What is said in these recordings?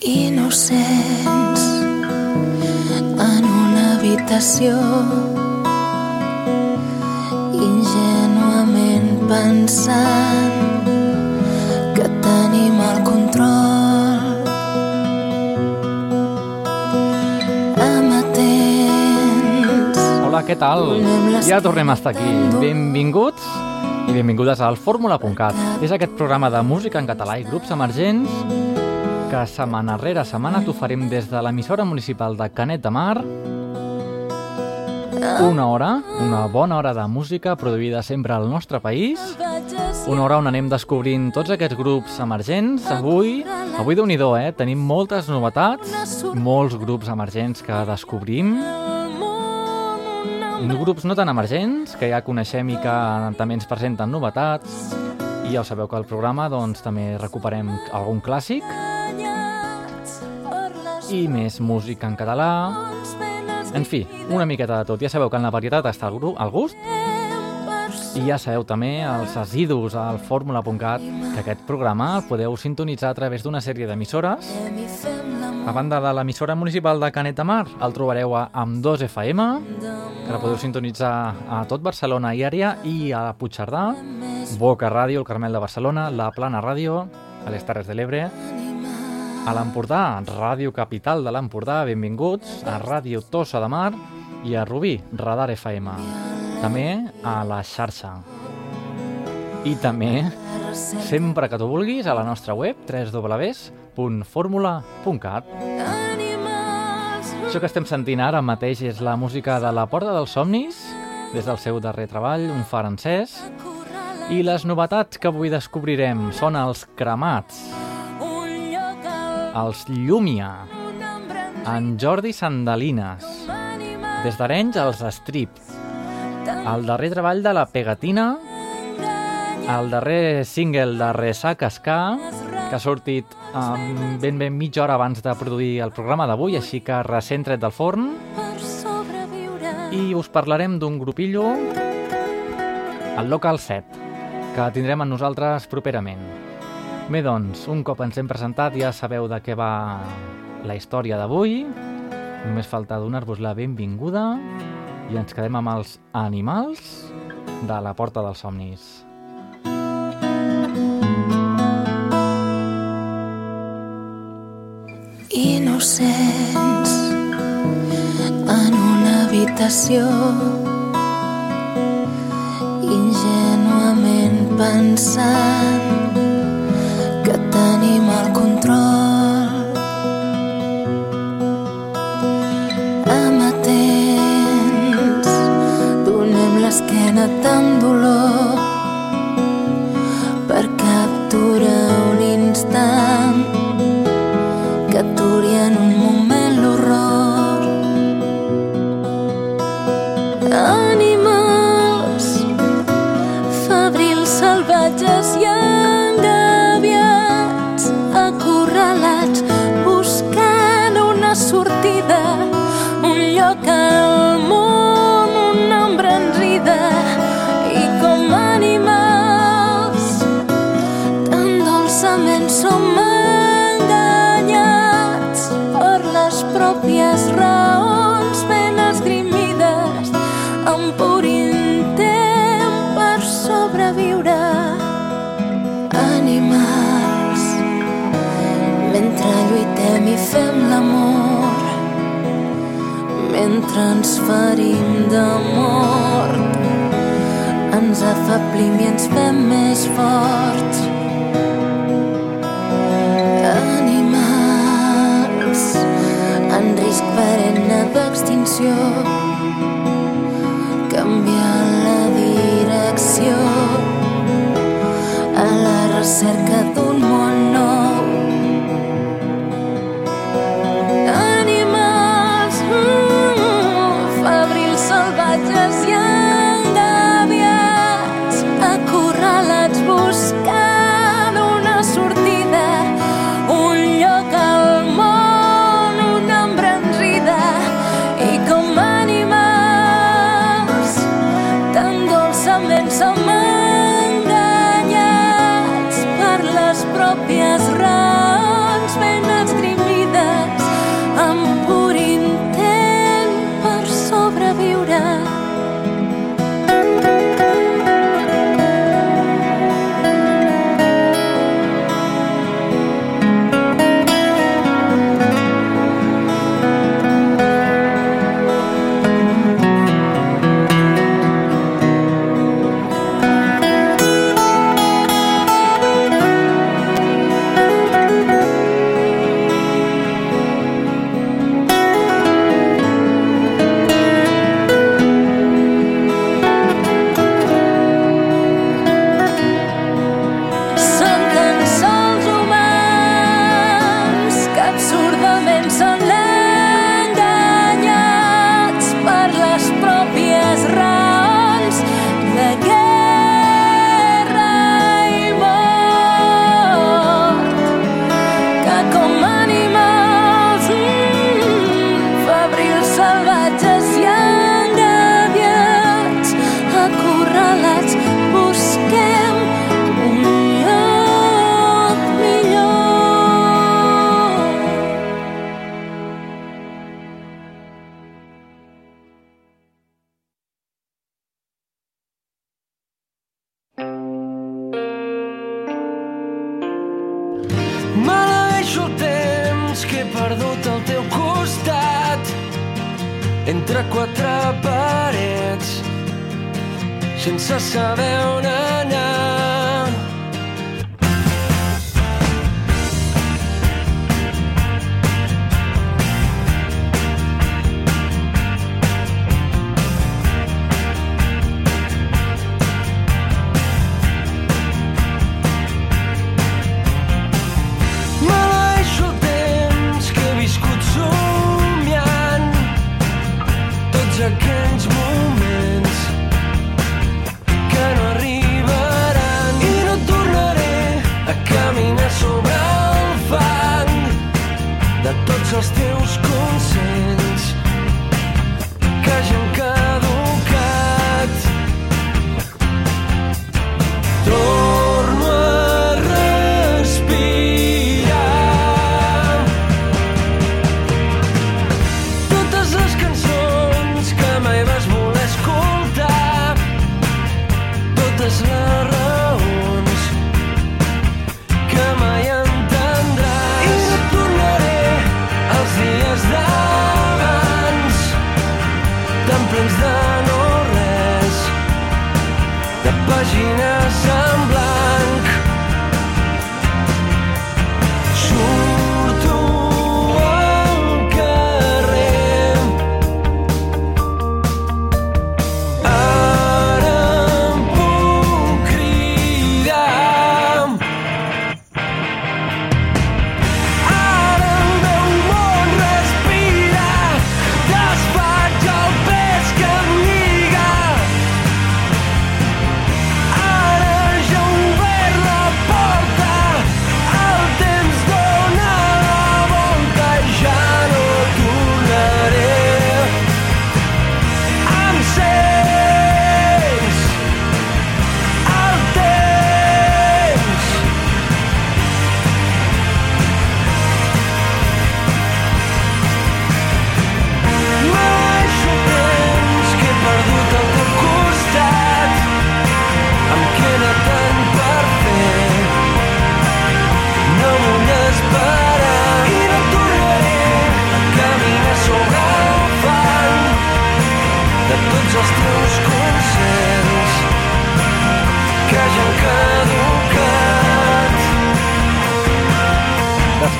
innocents en una habitació ingenuament pensant que tenim el control amatents Hola, què tal? Ja tornem a estar aquí. Benvinguts i benvingudes al fórmula.cat. És aquest programa de música en català i grups emergents que setmana rere setmana t'oferim des de l'emissora municipal de Canet de Mar una hora, una bona hora de música produïda sempre al nostre país una hora on anem descobrint tots aquests grups emergents. Avui, avui déu nhi eh? Tenim moltes novetats, molts grups emergents que descobrim. Grups no tan emergents, que ja coneixem i que també ens presenten novetats. I ja ho sabeu que al programa doncs, també recuperem algun clàssic i més música en català. En fi, una miqueta de tot. Ja sabeu que en la varietat està el, gust i ja sabeu també els assidus al fórmula.cat que aquest programa el podeu sintonitzar a través d'una sèrie d'emissores. A banda de l'emissora municipal de Canet de Mar, el trobareu a Amb2 FM, que la podeu sintonitzar a tot Barcelona i àrea, i a Puigcerdà, Boca Ràdio, el Carmel de Barcelona, La Plana Ràdio, a les Terres de l'Ebre, a l'Empordà, Ràdio Capital de l'Empordà, benvinguts, a Ràdio Tossa de Mar i a Rubí, Radar FM. També a la xarxa. I també, sempre que tu vulguis, a la nostra web www.formula.cat. Això que estem sentint ara mateix és la música de La Porta dels Somnis, des del seu darrer treball, un francès, i les novetats que avui descobrirem són els cremats, els Llúmia, en Jordi Sandalines, des d'Arenys els Strip, el darrer treball de la Pegatina, el darrer single de Resaca Ska, que ha sortit um, ben ben mitja hora abans de produir el programa d'avui, així que recent tret del forn, i us parlarem d'un grupillo, el Local 7, que tindrem amb nosaltres properament. Bé, doncs, un cop ens hem presentat ja sabeu de què va la història d'avui. Només falta donar-vos la benvinguda i ens quedem amb els animals de la Porta dels Somnis. innocents en una habitació ingenuament pensant tenim el control. Amatents donem l'esquena tan dolor mentre ens ferim de mort ens afablim i ens fem més forts. Animals en risc perenne d'extinció. Canviant la direcció. A la recerca d'un món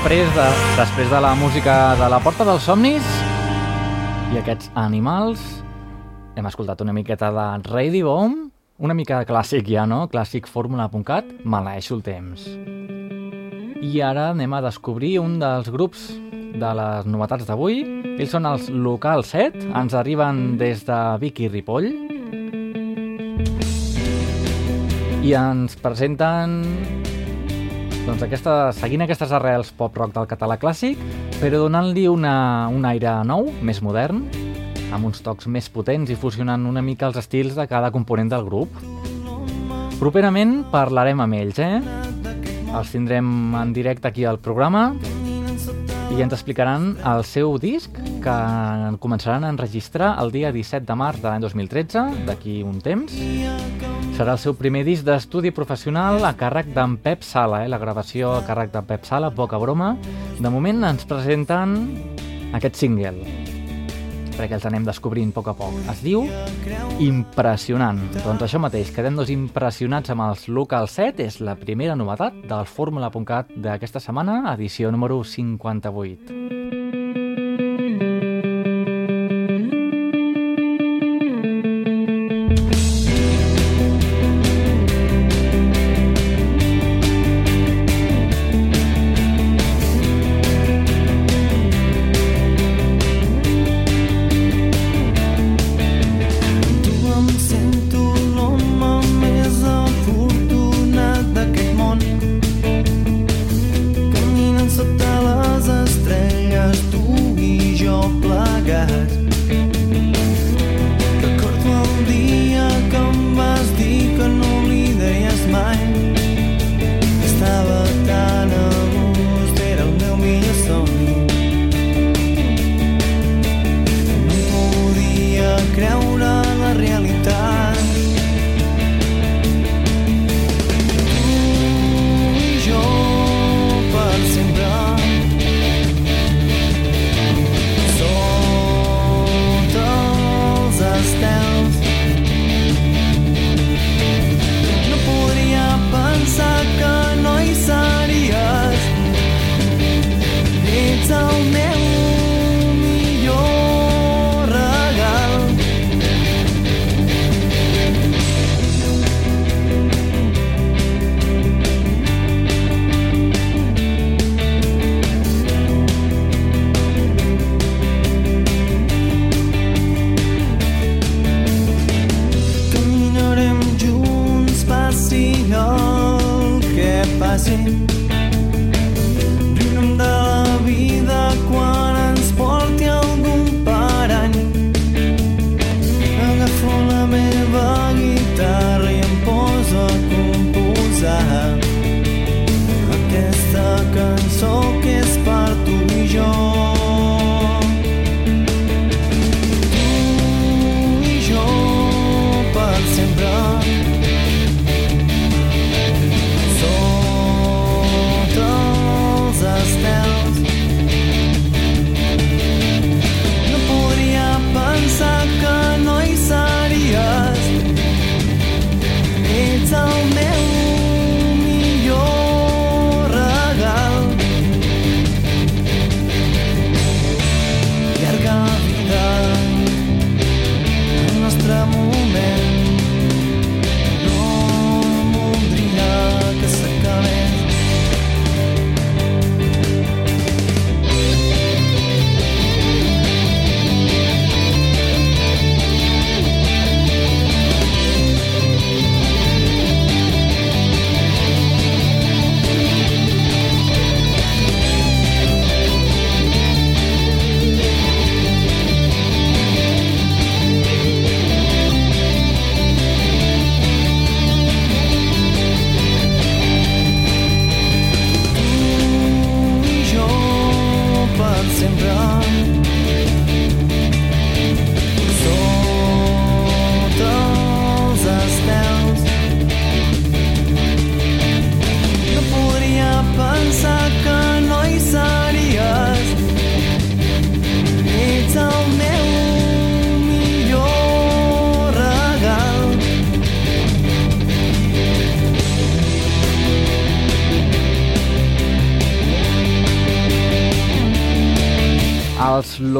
Després de, després de la música de la Porta dels Somnis i aquests animals, hem escoltat una miqueta de Ready Bomb, una mica de clàssic ja, no? Clàssic fórmula.cat, maleeixo el temps. I ara anem a descobrir un dels grups de les novetats d'avui. Ells són els Local 7, ens arriben des de Vic i Ripoll. I ens presenten doncs aquesta, seguint aquestes arrels pop-rock del català clàssic, però donant-li un aire nou, més modern, amb uns tocs més potents i fusionant una mica els estils de cada component del grup. Properament parlarem amb ells, eh? Els tindrem en directe aquí al programa i ens explicaran el seu disc que començaran a enregistrar el dia 17 de març de l'any 2013, d'aquí un temps. Serà el seu primer disc d'estudi professional a càrrec d'en Pep Sala, eh? la gravació a càrrec d'en Pep Sala, poca broma. De moment ens presenten aquest single, perquè els anem descobrint a poc a poc. Es diu Impressionant. Doncs això mateix, quedem-nos impressionats amb els Local 7, és la primera novetat del Fórmula.cat d'aquesta setmana, edició número 58.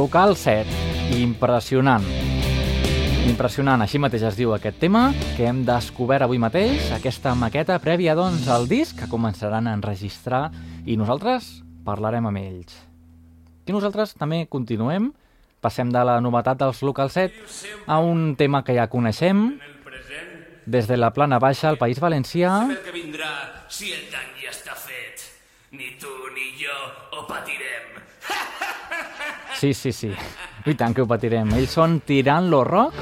Local 7. Impressionant. Impressionant, així mateix es diu aquest tema, que hem descobert avui mateix, aquesta maqueta prèvia, doncs, al disc, que començaran a enregistrar, i nosaltres parlarem amb ells. I nosaltres també continuem, passem de la novetat dels Local 7 a un tema que ja coneixem, des de la plana baixa al País Valencià, que vindrà si el dany. Ni tu ni jo ho patirem. Sí, sí, sí. I tant que ho patirem. Ells són Tirant lo Rock.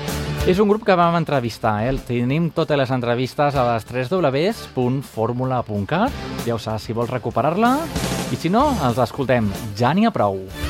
És un grup que vam entrevistar, eh? Tenim totes les entrevistes a les 3 www.formula.cat. Ja ho saps, si vols recuperar-la. I si no, els escoltem. Ja n'hi ha prou.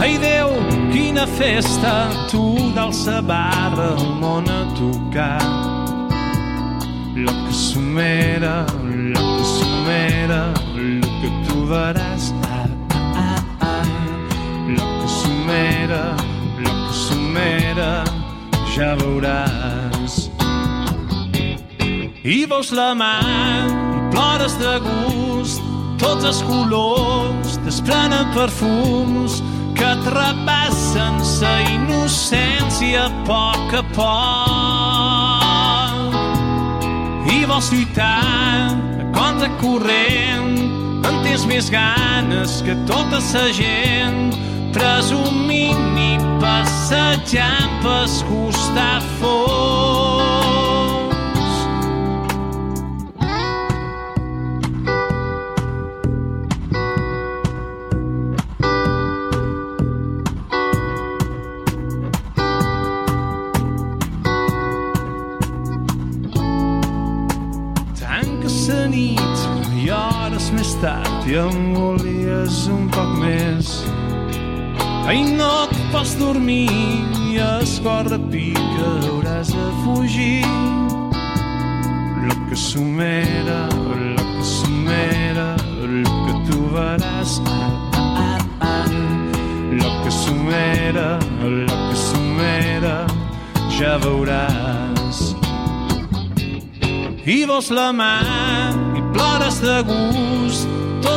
Ai Déu, quina festa, tu d'alça barra el món a tocar. Lo que somera, lo que somera, lo que trobaràs. Ah, ah, ah, ah. Lo que somera, lo que somera, ja veuràs. I veus la mà plores de gust, tots els colors desprenen perfums que et repassen sa innocència a poc a poc. I vols lluitar a contra corrent, en tens més ganes que tota sa gent, presumint i passejant pels costat fos. Tard i em volies un poc més. Ai, no et pots dormir es cor repica, hauràs de fugir. Lo que somera, lo que somera, lo que trobaràs. Ah, ah, ah, ah. Lo que somera, lo que somera, ja veuràs. I vols la mà i plores de gust,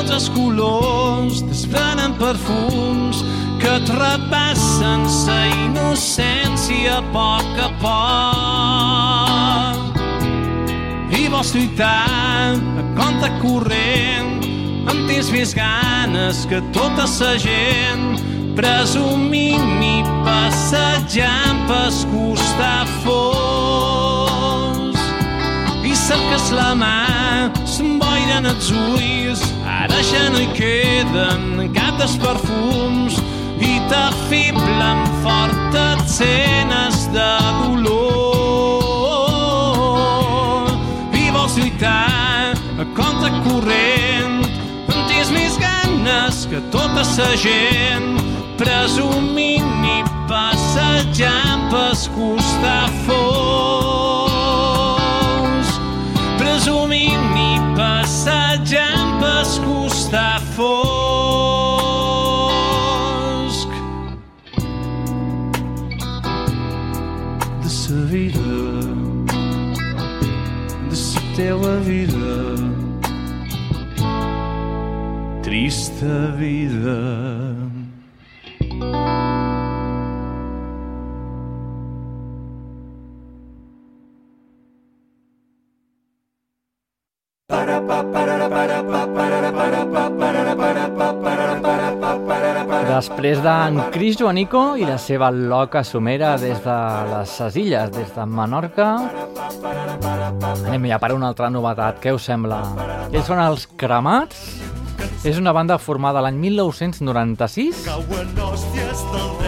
tots els colors desprenen perfums que et repassen sa innocència a poc a poc. I vols lluitar a compte corrent, amb tens més ganes que tota sa gent, presumint i passejant pels costat fos. I cerques la mà, s'emboiren els ulls, ara ja no hi queden dels perfums i t'afiblen fortes escenes de dolor. I vols lluitar a compte corrent, en tens més ganes que tota sa gent, presumint i passejant pels costat fos. Costat fosc. De sa vida, de sa teua vida, trista vida. Després d'en Cris Joanico i la seva loca somera des de les illes, des de Menorca, anem ja per una altra novetat. Què us sembla? Ells són els Cremats. És una banda formada l'any 1996 Cauen hòsties del dret i del revés.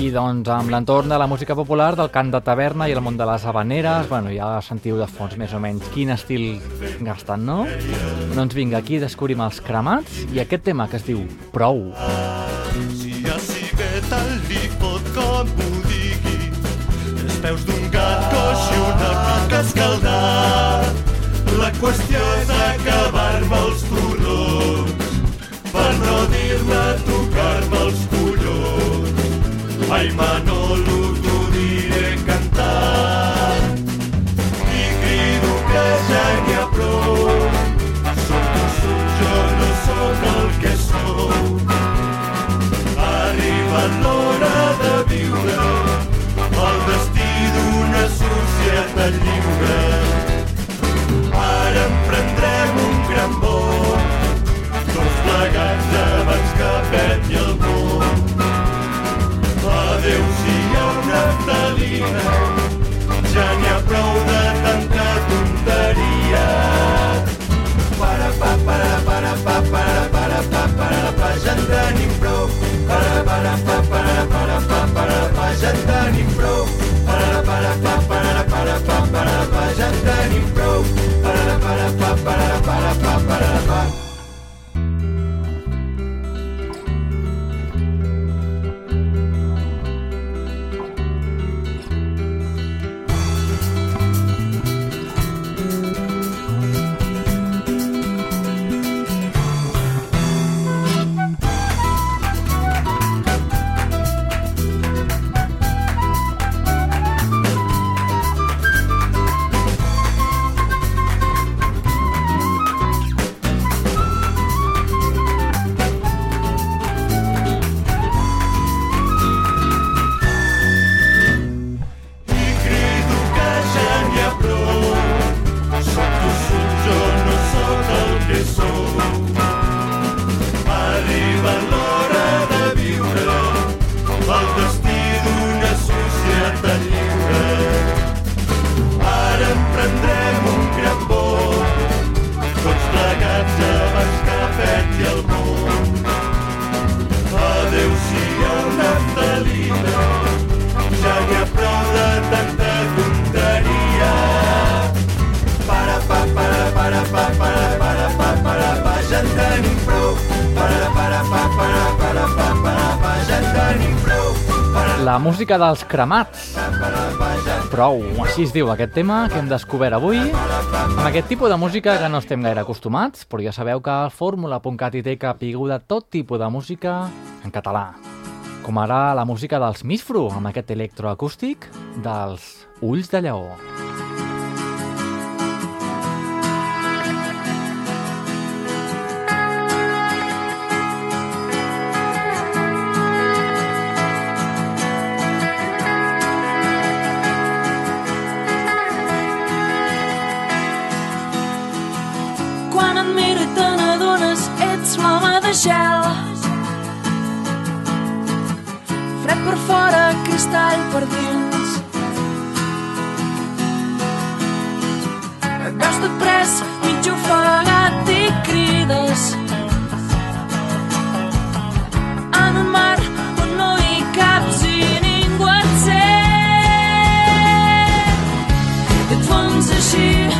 I doncs amb l'entorn de la música popular, del cant de taverna i el món de les habaneres, bueno, ja sentiu de fons més o menys quin estil gasten, no? Doncs vinga, aquí descobrim els cremats i aquest tema que es diu Prou. Si a civeta li fot com ho digui, els peus d'un gat coix i una pica escaldat. La qüestió és acabar-me els turrons, per no dir-me tocar-me els collons. Ai, Manolo, t'ho diré cantant, i crido que ja n'hi ha prou. Sóc un suc, jo no sóc el que sou. Ha l'hora de viure el destí d'una societat lliure. ja en tenim prou. música dels cremats. Prou, així es diu aquest tema que hem descobert avui, amb aquest tipus de música que no estem gaire acostumats, però ja sabeu que el fórmula.cat hi té capiguda tot tipus de música en català. Com ara la música dels Misfru, amb aquest electroacústic dels Ulls de Lleó. she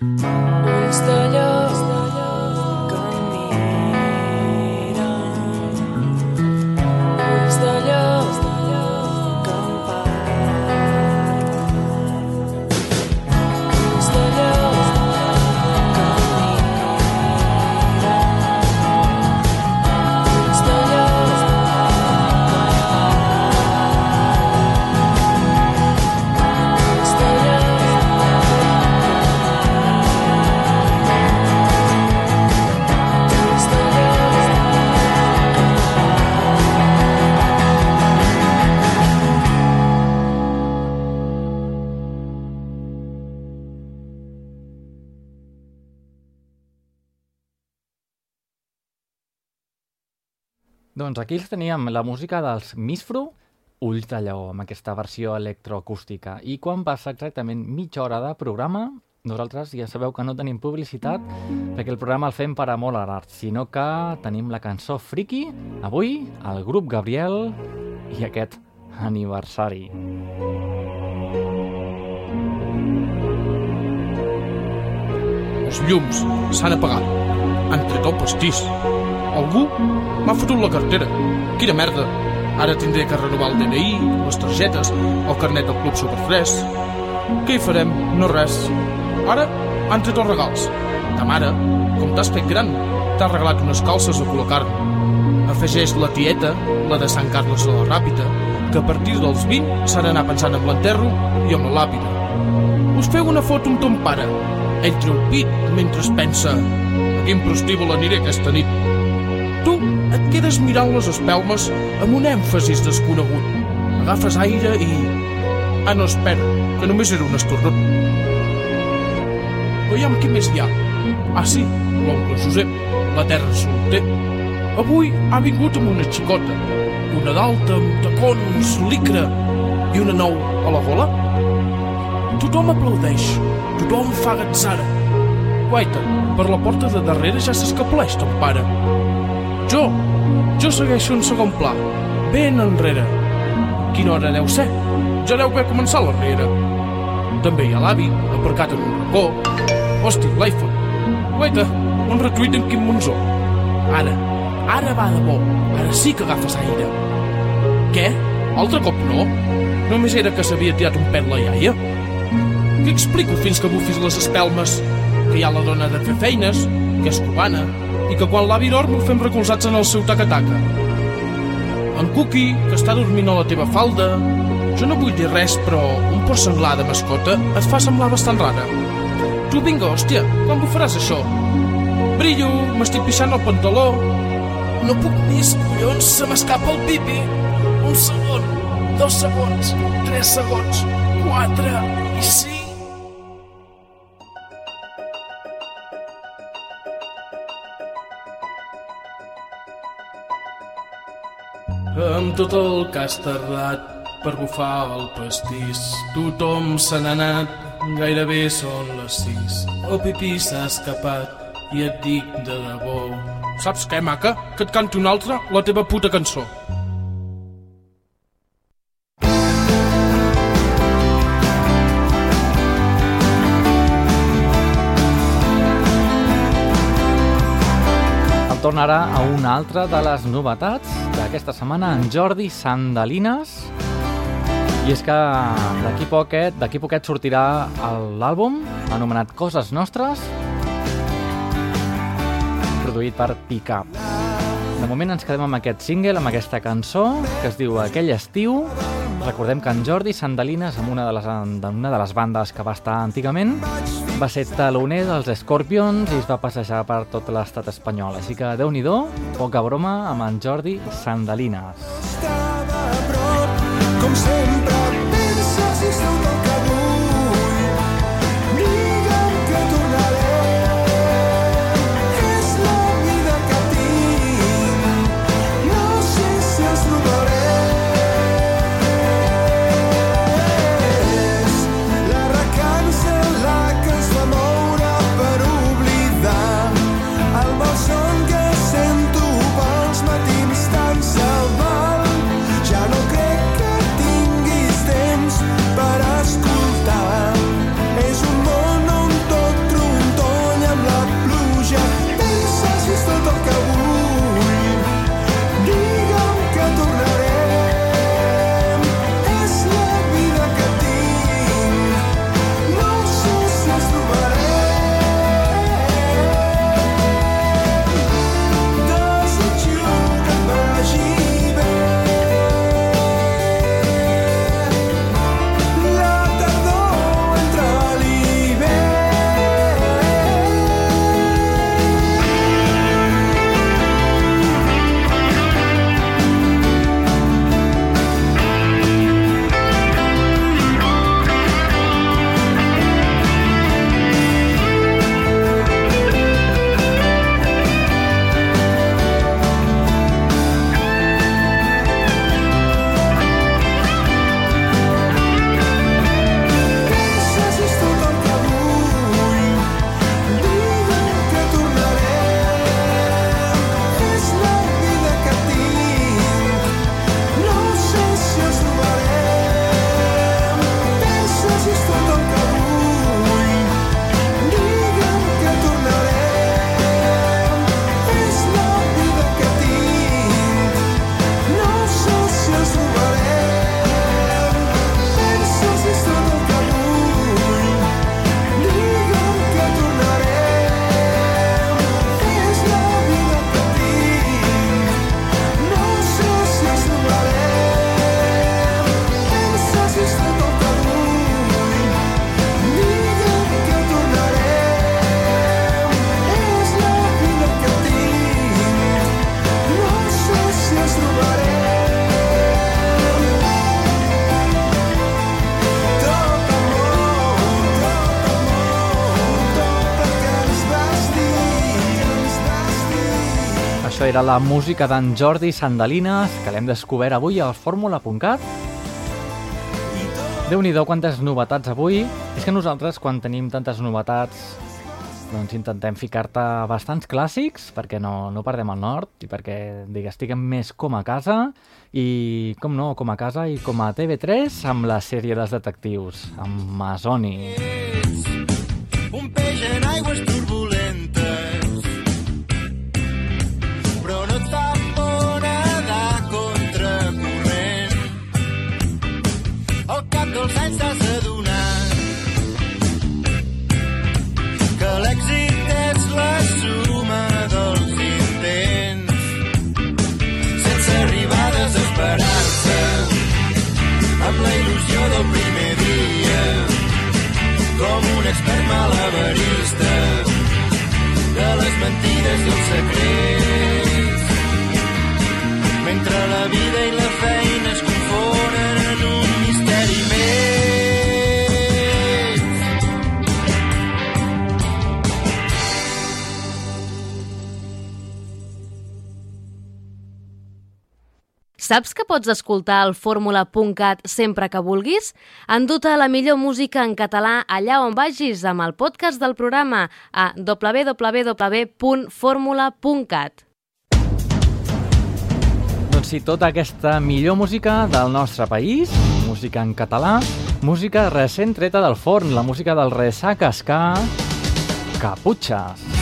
Está ya Doncs aquí els teníem la música dels Misfru, Ulls de Lleó, amb aquesta versió electroacústica. I quan passa exactament mitja hora de programa, nosaltres ja sabeu que no tenim publicitat perquè el programa el fem per amor a l'art, sinó que tenim la cançó Friki, avui, el grup Gabriel i aquest aniversari. Els llums s'han apagat. Han tret el pastís. Algú m'ha fotut la cartera. Quina merda. Ara tindré que renovar el DNI, les targetes, el carnet del Club Superfres. Què hi farem? No res. Ara han tret els regals. Ta mare, com t'has fet gran, t'ha regalat unes calces de color carn. Afegeix la tieta, la de Sant Carles de la Ràpita, que a partir dels 20 s'ha d'anar pensant en l'enterro i amb la làpida. Us feu una foto amb ton pare. Ell treu pit mentre es pensa a quin prostíbul aniré aquesta nit. Tu et quedes mirant les espelmes amb un èmfasis desconegut. Agafes aire i... Ah, no, espera, que només era un estordot. Veiem què més hi ha. Ah, sí, l'oncle Josep, la terra solter. Avui ha vingut amb una xicota, una d'alta amb tacons, licra i una nou a la gola. Tothom aplaudeix, tothom fa gatzara. Guaita, per la porta de darrere ja s'escapleix ton pare. Jo, jo segueixo un segon pla, ben enrere. Quina hora deu ser? Ja deu haver començat la riera. També hi ha l'avi, aparcat en un racó. Hosti, l'iPhone. Guaita, un retuit en Quim Monzó. Ara, ara va de bo. Ara sí que agafes aire. Què? Altre cop no? Només era que s'havia tirat un pet la iaia? Què explico fins que bufis les espelmes? Que hi ha la dona de fer feines, que és cubana, i que quan l'avi dorm ho fem recolzats en el seu taca-taca. En Cookie, que està dormint a la teva falda... Jo no vull dir res, però un porc senglar de mascota et fa semblar bastant rara. Tu vinga, hòstia, quan bufaràs això? Brillo, m'estic pixant el pantaló. No puc més, collons, se m'escapa el pipi. Un segon, dos segons, tres segons, quatre i cinc. Amb tot el que has tardat per bufar el pastís, tothom se n'ha anat, gairebé són les sis. El pipí s'ha escapat i et dic de debò. Saps què, maca? Que et canti una altra, la teva puta cançó. El torn ara a una altra de les novetats d'aquesta setmana, en Jordi Sandalines. I és que d'aquí poquet, d'aquí poquet sortirà l'àlbum anomenat Coses Nostres, produït per Pickup. De moment ens quedem amb aquest single, amb aquesta cançó, que es diu Aquell estiu. Recordem que en Jordi Sandalines, amb una de les, una de les bandes que va estar antigament, va ser taloner dels Scorpions i es va passejar per tot l'estat espanyol. Així que, déu nhi poca broma amb en Jordi Sandalines. estava a prop, com sempre era la música d'en Jordi Sandalines, que l'hem descobert avui al fórmula.cat. Déu-n'hi-do quantes novetats avui. És que nosaltres, quan tenim tantes novetats, doncs intentem ficar-te bastants clàssics perquè no, no perdem el nord i perquè digues, estiguem més com a casa i, com no, com a casa i com a TV3 amb la sèrie dels detectius, amb Masoni. un peix en aigües turbulentes mentides i els secrets. Mentre la vida i la Saps que pots escoltar el fórmula.cat sempre que vulguis? Enduta la millor música en català allà on vagis amb el podcast del programa a www.formula.cat. Doncs sí, tota aquesta millor música del nostre país, música en català, música recent treta del forn, la música del Resac Escà, Caputxa. T'he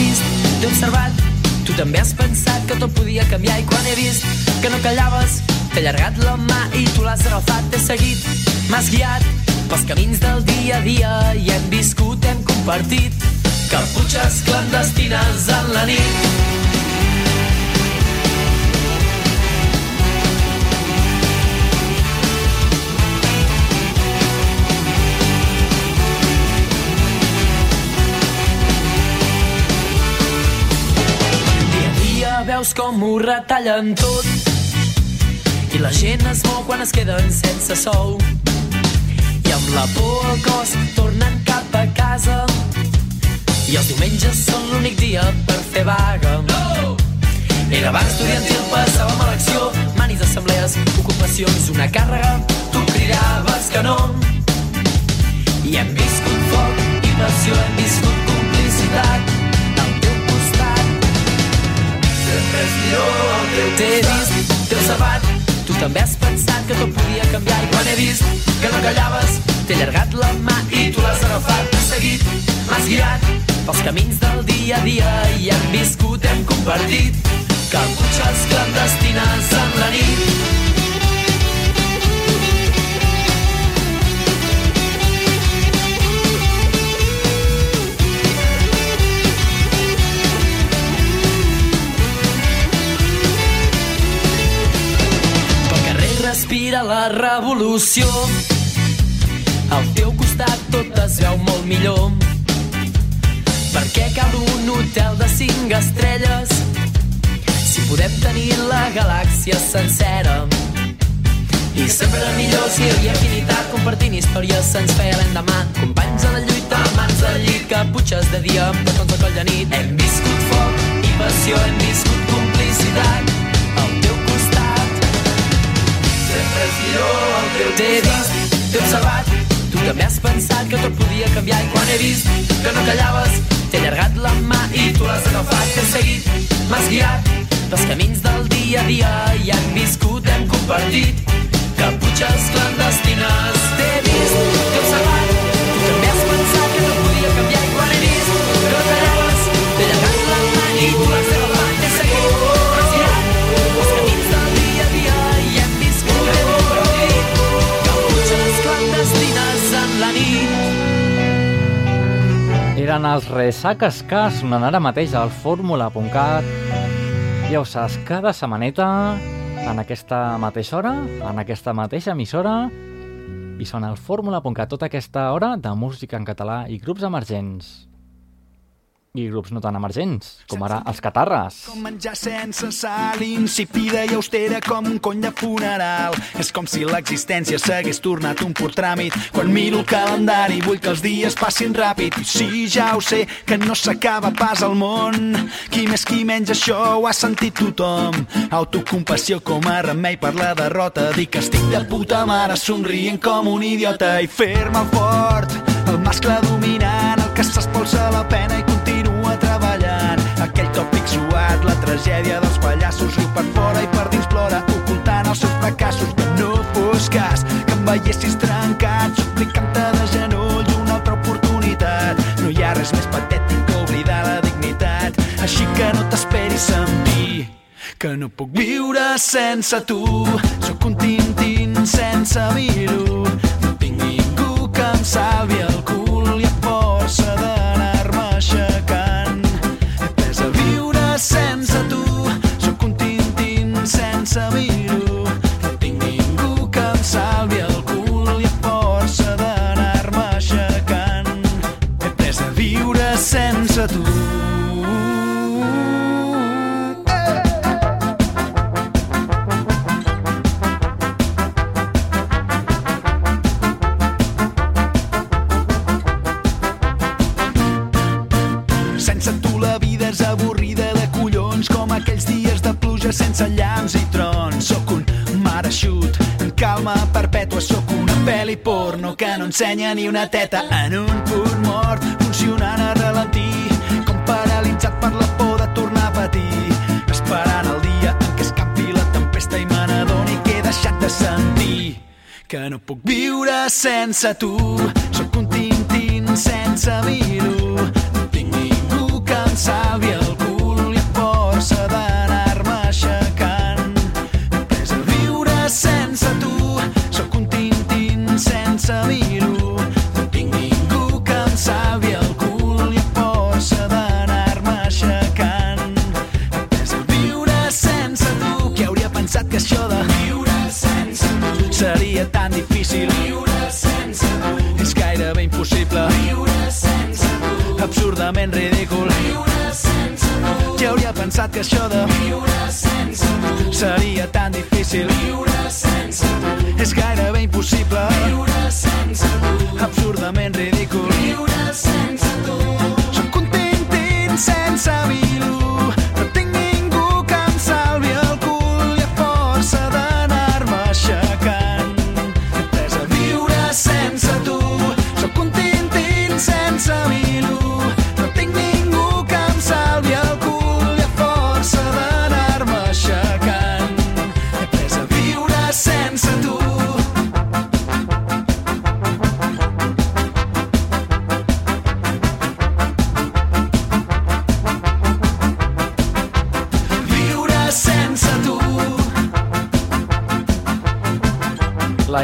vist, t'he observat, tu també has pensat que tot podia canviar i quan he vist que no callaves, t'he allargat la mà i tu l'has agafat, t'he seguit, m'has guiat pels camins del dia a dia i hem viscut, hem compartit caputxes clandestines en la nit. Veus com ho retallen tot. I la gent es mou quan es queden sense sou. I amb la por al cos tornen cap a casa. I els diumenges són l'únic dia per fer vaga. No! Era bar estudiantil, passàvem a l'acció. Manis, assemblees, ocupacions una càrrega, tu cridaves que no. I hem viscut foc i passió, hem viscut complicitat el teu T'he vist, t'he observat, tu també has pensat que tot podia canviar. I quan he vist que no callaves, t'he allargat la mà i tu l'has agafat, t'has seguit, m'has guiat pels camins del dia a dia i hem viscut, hem compartit caputxes clandestines en la nit. Respira la revolució. Al teu costat tot es veu molt millor. Per què cal un hotel de cinc estrelles si podem tenir la galàxia sencera? I sempre era millor si hi havia afinitat compartint històries se'ns feia l'endemà companys a la lluita, mans al llit caputxes de dia, petons de coll de nit hem viscut foc i passió hem viscut complicitat millor el teu T'he vist, t'he observat, tu també has pensat que tot podia canviar i quan he vist que no callaves, t'he allargat la mà i tu l'has agafat, t'he seguit, m'has guiat pels camins del dia a dia i hem viscut, hem compartit caputxes clandestines. T'he vist, t'he observat, Eren els Resaques que sonen ara mateix al fórmula.cat. Ja ho saps, cada setmaneta, en aquesta mateixa hora, en aquesta mateixa emissora, i sona el fórmula.cat tota aquesta hora de música en català i grups emergents. I grups no tan emergents, com ara els Catarres. Com menjar sense sal, insípida i austera com un cony de funeral. És com si l'existència s'hagués tornat un pur tràmit. Quan miro el calendari vull que els dies passin ràpid. I sí, ja ho sé, que no s'acaba pas al món. Qui més qui menys això ho ha sentit tothom. Autocompassió com a remei per la derrota. Dir que estic de puta mare somrient com un idiota i fer-me fort. El mascle dominant, el que s'espolsa la pena i. Aquell tòpic suat, la tragèdia dels pallassos, riu per fora i per dins plora, ocultant els seus fracassos. No fos cas que em veiessis trencat, suplicant-te de genoll una altra oportunitat. No hi ha res més patètic que oblidar la dignitat, així que no t'esperis en mi que no puc viure sense tu. Sóc un tintín sense vir-ho. No tinc ningú que em salvi el cul ensenya ni una teta en un punt mort, funcionant a ralentí, com paralitzat per la por de tornar a patir, esperant el dia en què escapi la tempesta i me n'adoni que he deixat de sentir que no puc viure sense tu. Sóc un tintín sense vir-ho. Que això de viure sense tu seria tan difícil? Viure sense tu. És gairebé impossible. Viure sense tu. Absurdament ridícul.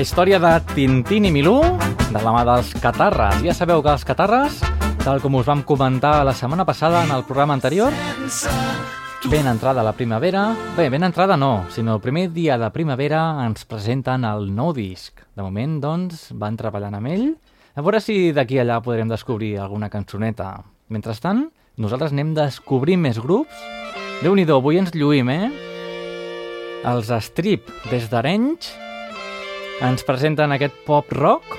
Història de Tintín i Milú, de la mà dels Catarres. Ja sabeu que els Catarres, tal com us vam comentar la setmana passada en el programa anterior, ben entrada la primavera... Bé, ben entrada no, sinó el primer dia de primavera ens presenten el nou disc. De moment, doncs, van treballant amb ell. A veure si d'aquí a allà podrem descobrir alguna cançoneta. Mentrestant, nosaltres anem descobrint més grups. Déu-n'hi-do, avui ens lluïm, eh? Els Strip, des d'Arenys, ens presenten aquest pop rock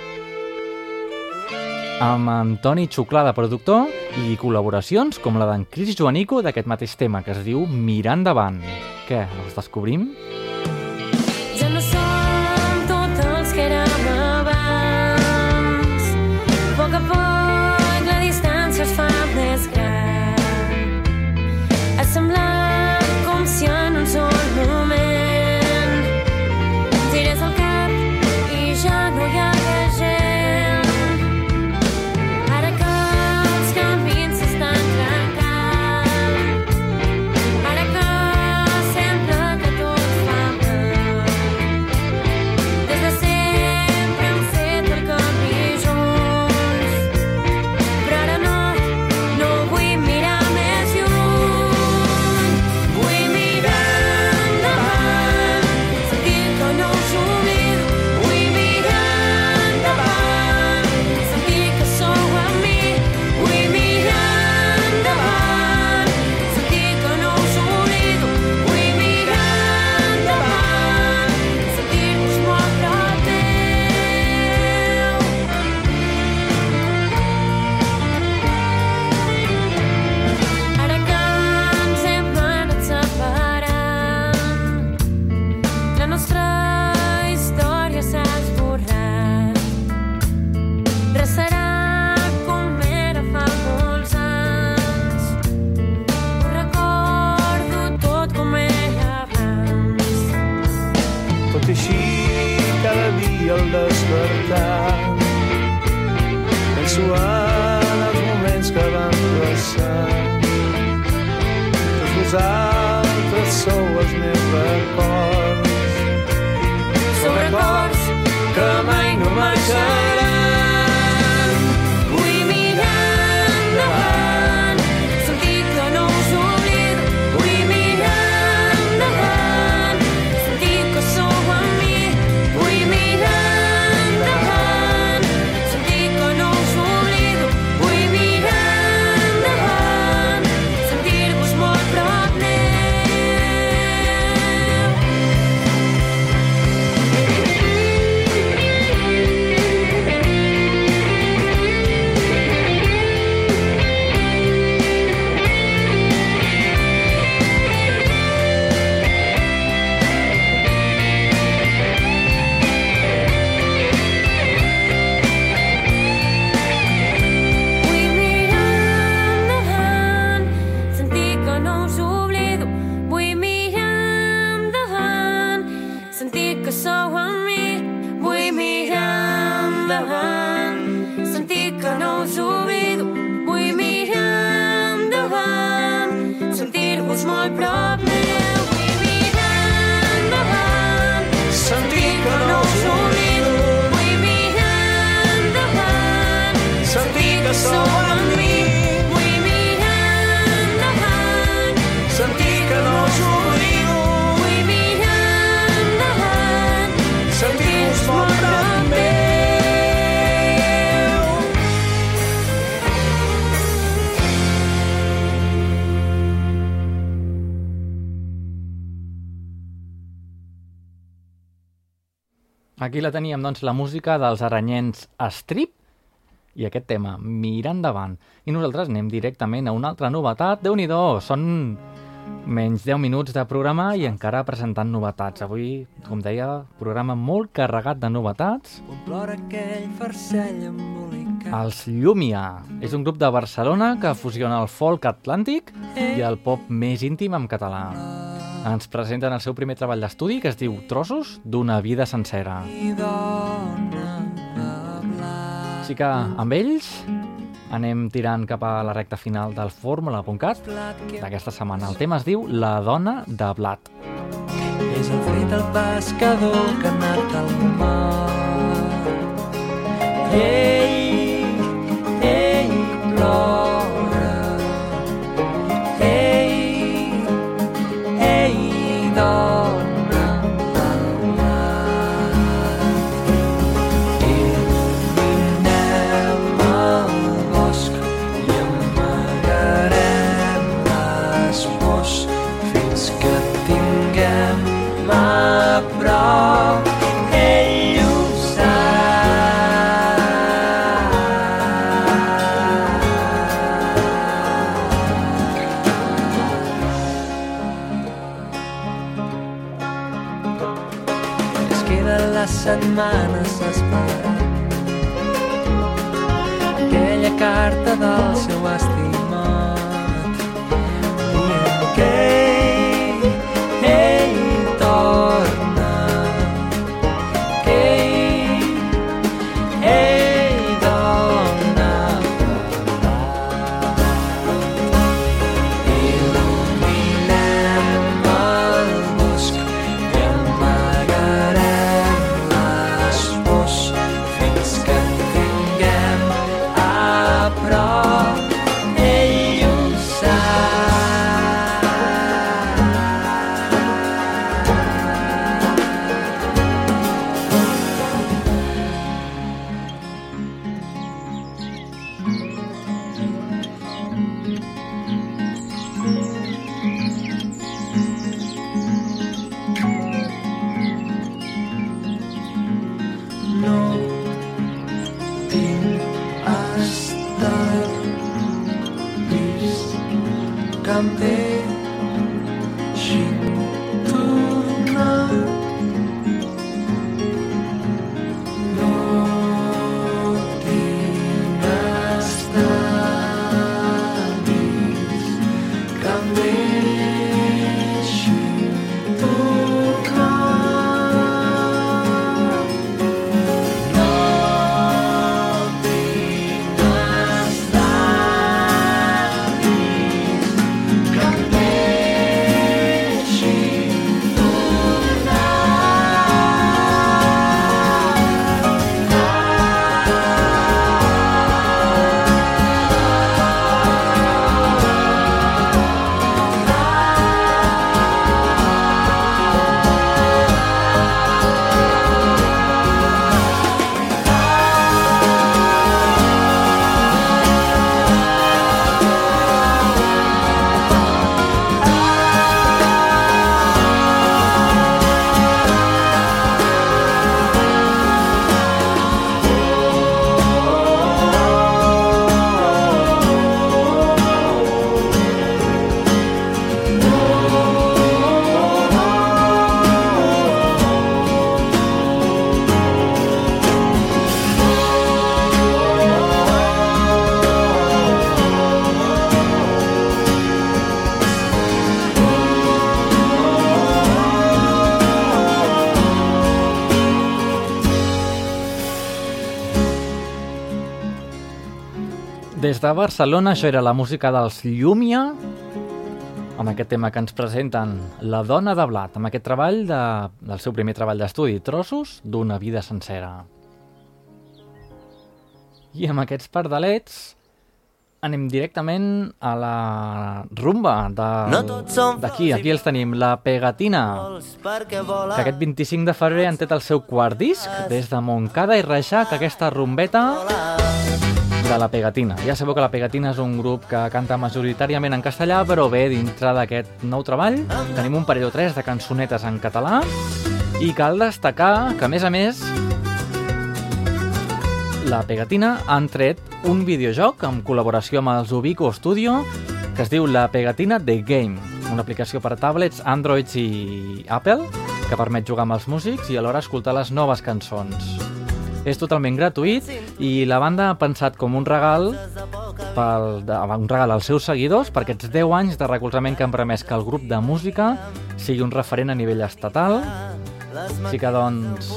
amb Antoni Xuclà de productor i col·laboracions com la d'en Cris Joanico d'aquest mateix tema que es diu Mirar endavant. Què, els descobrim? Ja la teníem, doncs, la música dels aranyens Strip i aquest tema, Mira endavant. I nosaltres anem directament a una altra novetat. déu nhi són menys 10 minuts de programa i encara presentant novetats. Avui, com deia, programa molt carregat de novetats. Els Llumia és un grup de Barcelona que fusiona el folk atlàntic i el pop més íntim en català. Ens presenten el seu primer treball d'estudi que es diu Trossos d'una vida sencera. Així que amb ells anem tirant cap a la recta final del fórmula.cat d'aquesta setmana. El tema es diu La dona de blat. És el frit el pescador que ha anat al mar. Ei, ei, plora. Ei, carta del seu estimat Des de Barcelona, això era la música dels Llumia, amb aquest tema que ens presenten La dona de blat, amb aquest treball de, del seu primer treball d'estudi, Trossos d'una vida sencera. I amb aquests pardalets anem directament a la rumba No d'aquí. Aquí els tenim, la Pegatina, que aquest 25 de febrer han tret el seu quart disc des de Montcada i Reixac, aquesta rumbeta de la Pegatina. Ja sabeu que la Pegatina és un grup que canta majoritàriament en castellà, però bé, dintre d'aquest nou treball tenim un parell o tres de cançonetes en català i cal destacar que, a més a més, la Pegatina han tret un videojoc en col·laboració amb els Ubico Studio que es diu La Pegatina The Game, una aplicació per tablets, Androids i Apple que permet jugar amb els músics i alhora escoltar les noves cançons. És totalment gratuït i la banda ha pensat com un regal pel, un regal als seus seguidors per aquests 10 anys de recolzament que han permès que el grup de música sigui un referent a nivell estatal així que, doncs,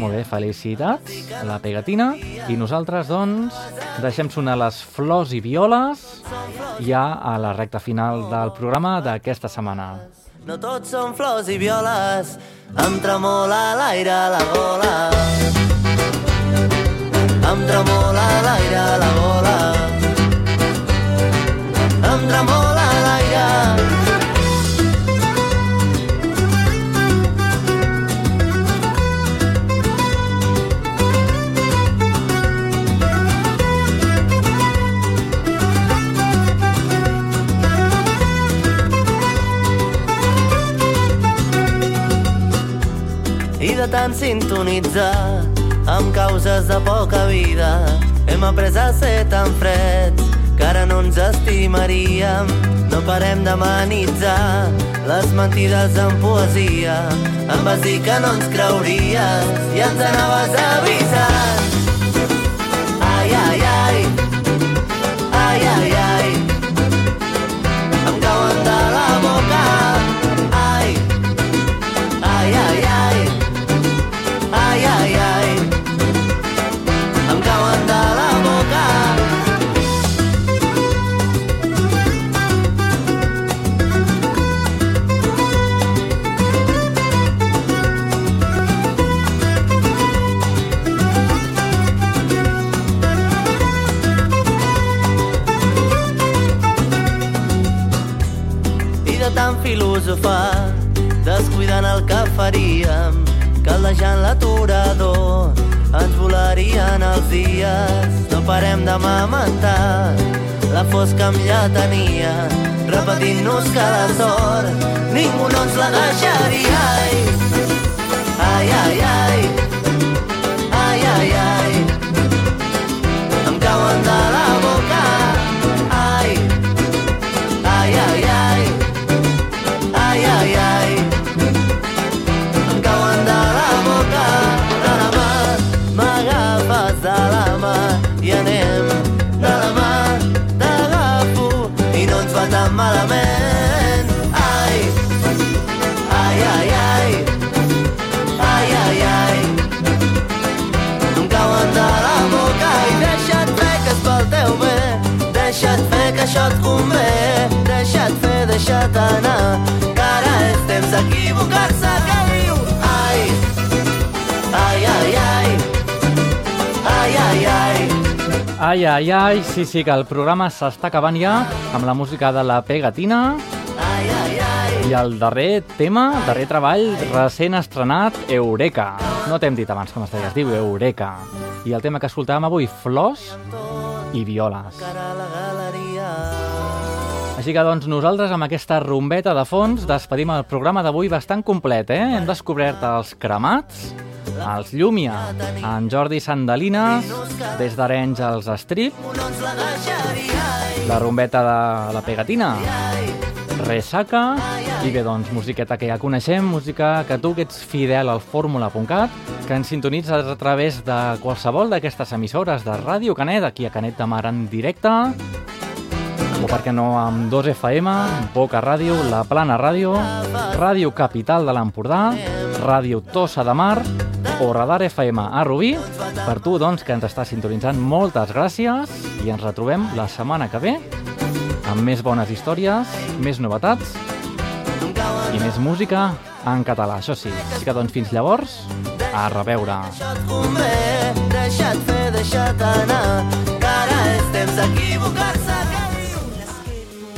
molt bé, felicitats a la pegatina. I nosaltres, doncs, deixem sonar les flors i violes ja a la recta final del programa d'aquesta setmana. No tots són flors i violes, em tremola l'aire a la gola. Em tremola l'aire a la gola. Em tremola l'aire. De tant sintonitzar amb causes de poca vida. Hem après a ser tan freds que ara no ens estimaríem. No parem d'amenitzar les mentides en poesia. Em vas dir que no ens creuries i ens anaves avisant faríem caldejant l'aturador. Ens volarien els dies no parem de mamentar. La fosca amb lletania repetint-nos cada sort. Ningú no ens la deixaria. Ai, ai, ai ai, deixa't anar que ara temps d'equivocar-se que diu ai, ai, ai, ai ai, ai, ai Ai, ai, ai, sí, sí, que el programa s'està acabant ja amb la música de la Pegatina ai, ai, ai i el darrer tema, darrer treball recent estrenat, Eureka. No t'hem dit abans com es deia, es diu Eureka. I el tema que escoltàvem avui, Flors i Violes. cara a Així que, doncs, nosaltres amb aquesta rumbeta de fons despedim el programa d'avui bastant complet, eh? Hem descobert els cremats, els Llumia, en Jordi Sandalines, des d'Arenys als Strip, la rumbeta de la Pegatina, Resaca, i bé, doncs, musiqueta que ja coneixem, música que tu que ets fidel al fórmula.cat, que ens sintonitzes a través de qualsevol d'aquestes emissores de Ràdio Canet, aquí a Canet de Mar en directe, o per què no amb 2FM, Boca Ràdio, La Plana Ràdio, Ràdio Capital de l'Empordà, Ràdio Tossa de Mar, o Radar FM a Rubí. Per tu, doncs, que ens estàs sintonitzant, moltes gràcies i ens retrobem la setmana que ve amb més bones històries, més novetats i més música en català. Això sí, així que doncs fins llavors, a reveure. deixa't fer, deixa't anar, que ara és temps d'equivocar-se,